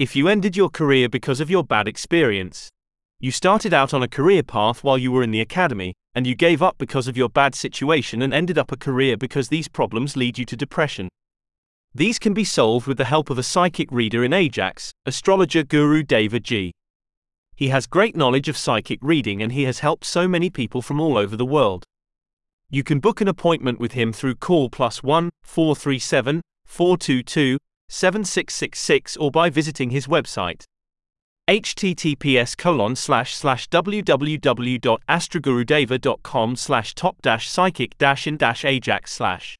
If you ended your career because of your bad experience, you started out on a career path while you were in the academy, and you gave up because of your bad situation and ended up a career because these problems lead you to depression. These can be solved with the help of a psychic reader in Ajax, astrologer guru Deva Ji. He has great knowledge of psychic reading and he has helped so many people from all over the world. You can book an appointment with him through call plus 1 437 422 7666 or by visiting his website https colon slash slash www.astrogurudeva.com slash top dash psychic dash in dash ajax slash